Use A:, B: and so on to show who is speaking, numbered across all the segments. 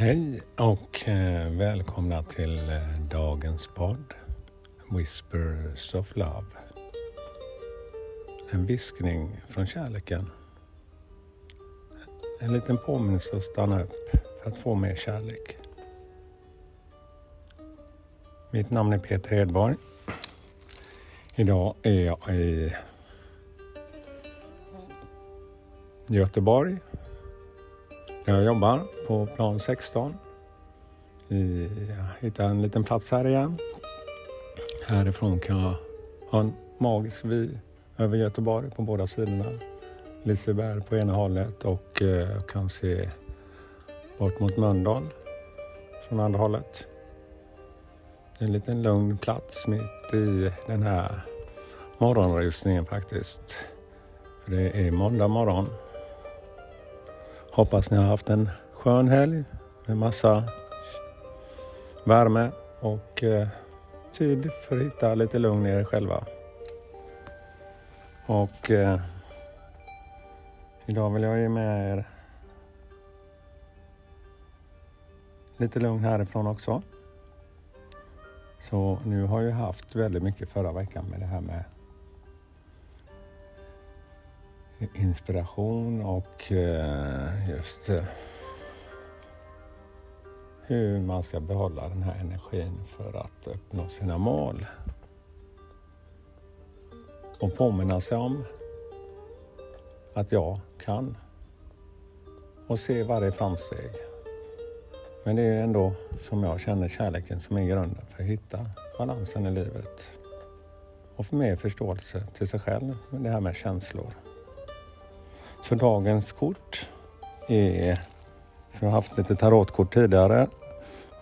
A: Hej och eh, välkomna till eh, dagens podd Whispers of Love. En viskning från kärleken. En liten påminnelse att stanna upp för att få mer kärlek. Mitt namn är Peter Edborg. Idag är jag i Göteborg jag jobbar på plan 16. Jag hittade en liten plats här igen. Härifrån kan jag ha en magisk vy över Göteborg på båda sidorna. Liseberg på ena hållet och eh, jag eh, kan se bort mot Mölndal från andra hållet. En liten lugn plats mitt i den här morgonrusningen faktiskt. För det är måndag morgon Hoppas ni har haft en skön helg med massa värme och eh, tid för att hitta lite lugn i er själva. Och eh, idag vill jag ge med er lite lugn härifrån också. Så nu har jag haft väldigt mycket förra veckan med det här med inspiration och eh, just eh, hur man ska behålla den här energin för att uppnå sina mål. Och påminna sig om att jag kan och se varje framsteg. Men det är ändå som jag känner kärleken som är grunden för att hitta balansen i livet. Och få mer förståelse till sig själv med det här med känslor. Så dagens kort är, för jag har haft lite tarotkort tidigare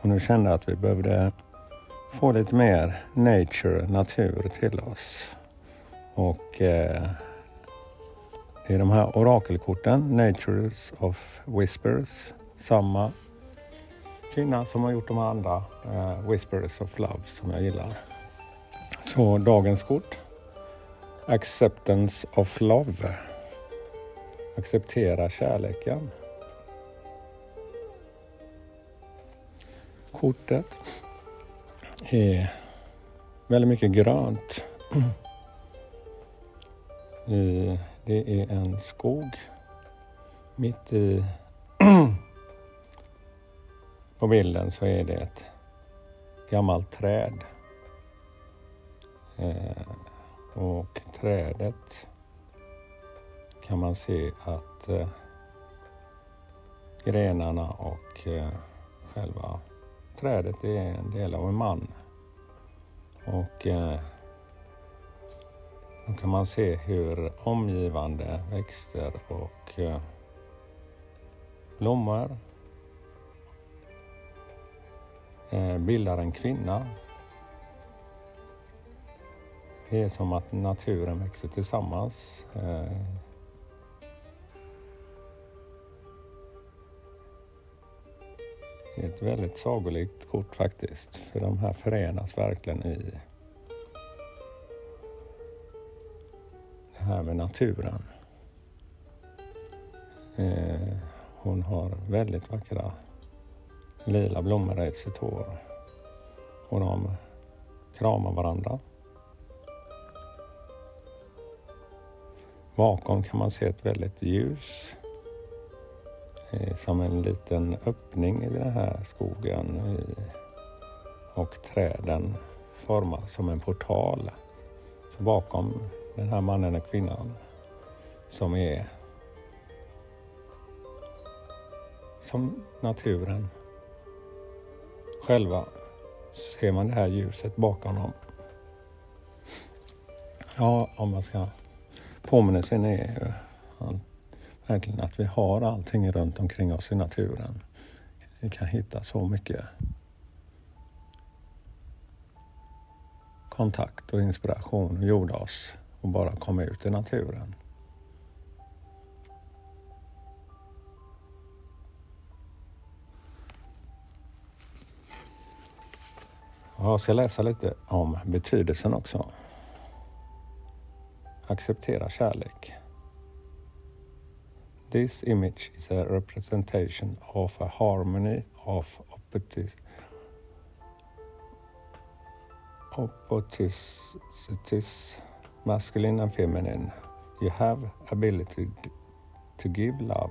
A: och nu kände jag att vi behövde få lite mer nature, natur till oss. Och eh, det är de här orakelkorten, Natures of Whispers, samma kvinna som har gjort de andra eh, Whispers of Love som jag gillar. Så dagens kort, Acceptance of Love. Acceptera kärleken. Kortet är väldigt mycket grönt. Det är en skog mitt i på bilden så är det ett gammalt träd. Eh, och trädet kan man se att eh, grenarna och eh, själva trädet är en del av en man. Och eh, då kan man se hur omgivande växter och eh, blommor eh, bildar en kvinna. Det är som att naturen växer tillsammans. Eh, Det är ett väldigt sagolikt kort faktiskt. För de här förenas verkligen i det här med naturen. Eh, hon har väldigt vackra lila blommor i sitt hår. Och de kramar varandra. Bakom kan man se ett väldigt ljus Eh, som en liten öppning i den här skogen eh, och träden formas som en portal. Så bakom den här mannen och kvinnan som är som naturen själva ser man det här ljuset bakom dem. Ja, om man ska påminnelsen är verkligen att vi har allting runt omkring oss i naturen. Vi kan hitta så mycket kontakt och inspiration och jorda oss och bara komma ut i naturen. Jag ska läsa lite om betydelsen också. Acceptera kärlek. This image is a representation of a harmony of opposites, opposites masculine and feminine. You have ability to give love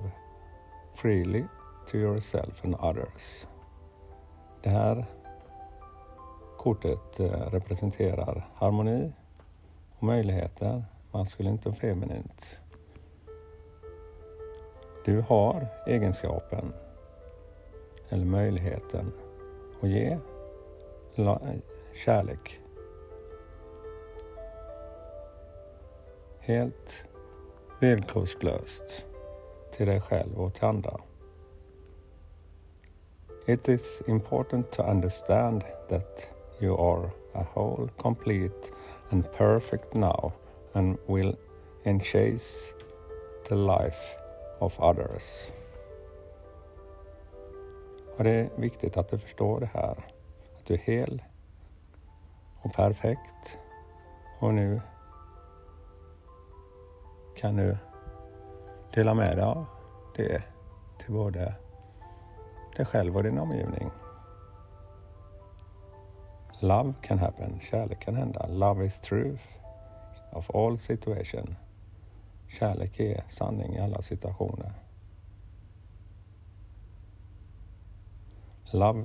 A: freely to yourself and others. Det här kortet eh, representerar harmoni och möjligheter, maskulint och feminint. Du har egenskapen eller möjligheten att ge kärlek. Helt villkorslöst till dig själv och till andra. It is important to understand that you are a whole, complete and perfect now and will enchase the life of others. Och det är viktigt att du förstår det här. Att du är hel och perfekt. Och nu kan du dela med dig av det till både dig själv och din omgivning. Love can happen, kärlek kan hända. Love is truth of all situation. Kärlek är sanning i alla situationer. Love,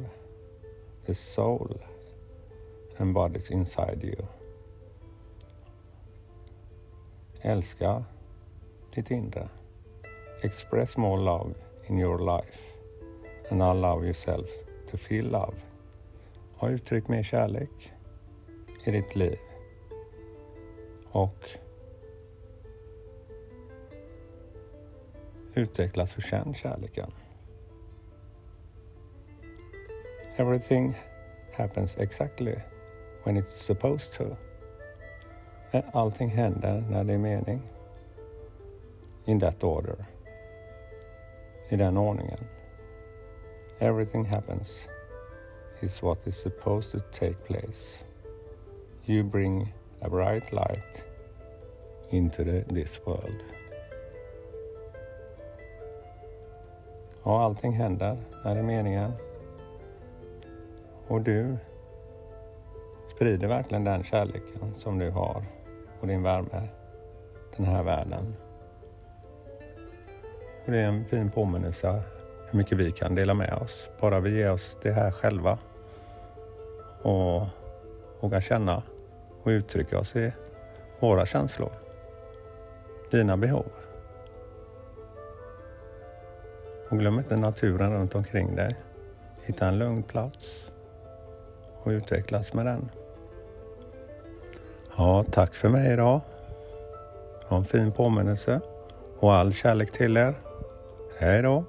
A: the soul embodies inside you. Älska ditt inre. Express more love in your life and allow yourself to feel love. Ha uttryck mer kärlek i ditt liv. Och utvecklas och känn kärleken. Everything happens exactly when it's supposed to. Allting händer när det är mening. In that order. I den ordningen. Everything happens is what is supposed to take place. You bring a bright light into the, this world. Ja, allting händer när det är meningen. Och du sprider verkligen den kärleken som du har och din värme, den här världen. Och det är en fin påminnelse hur mycket vi kan dela med oss. Bara vi ger oss det här själva och vågar känna och uttrycka oss i våra känslor, dina behov. Och glöm inte naturen runt omkring dig. Hitta en lugn plats och utvecklas med den. Ja, tack för mig idag. Ha en fin påminnelse och all kärlek till er. Hej då!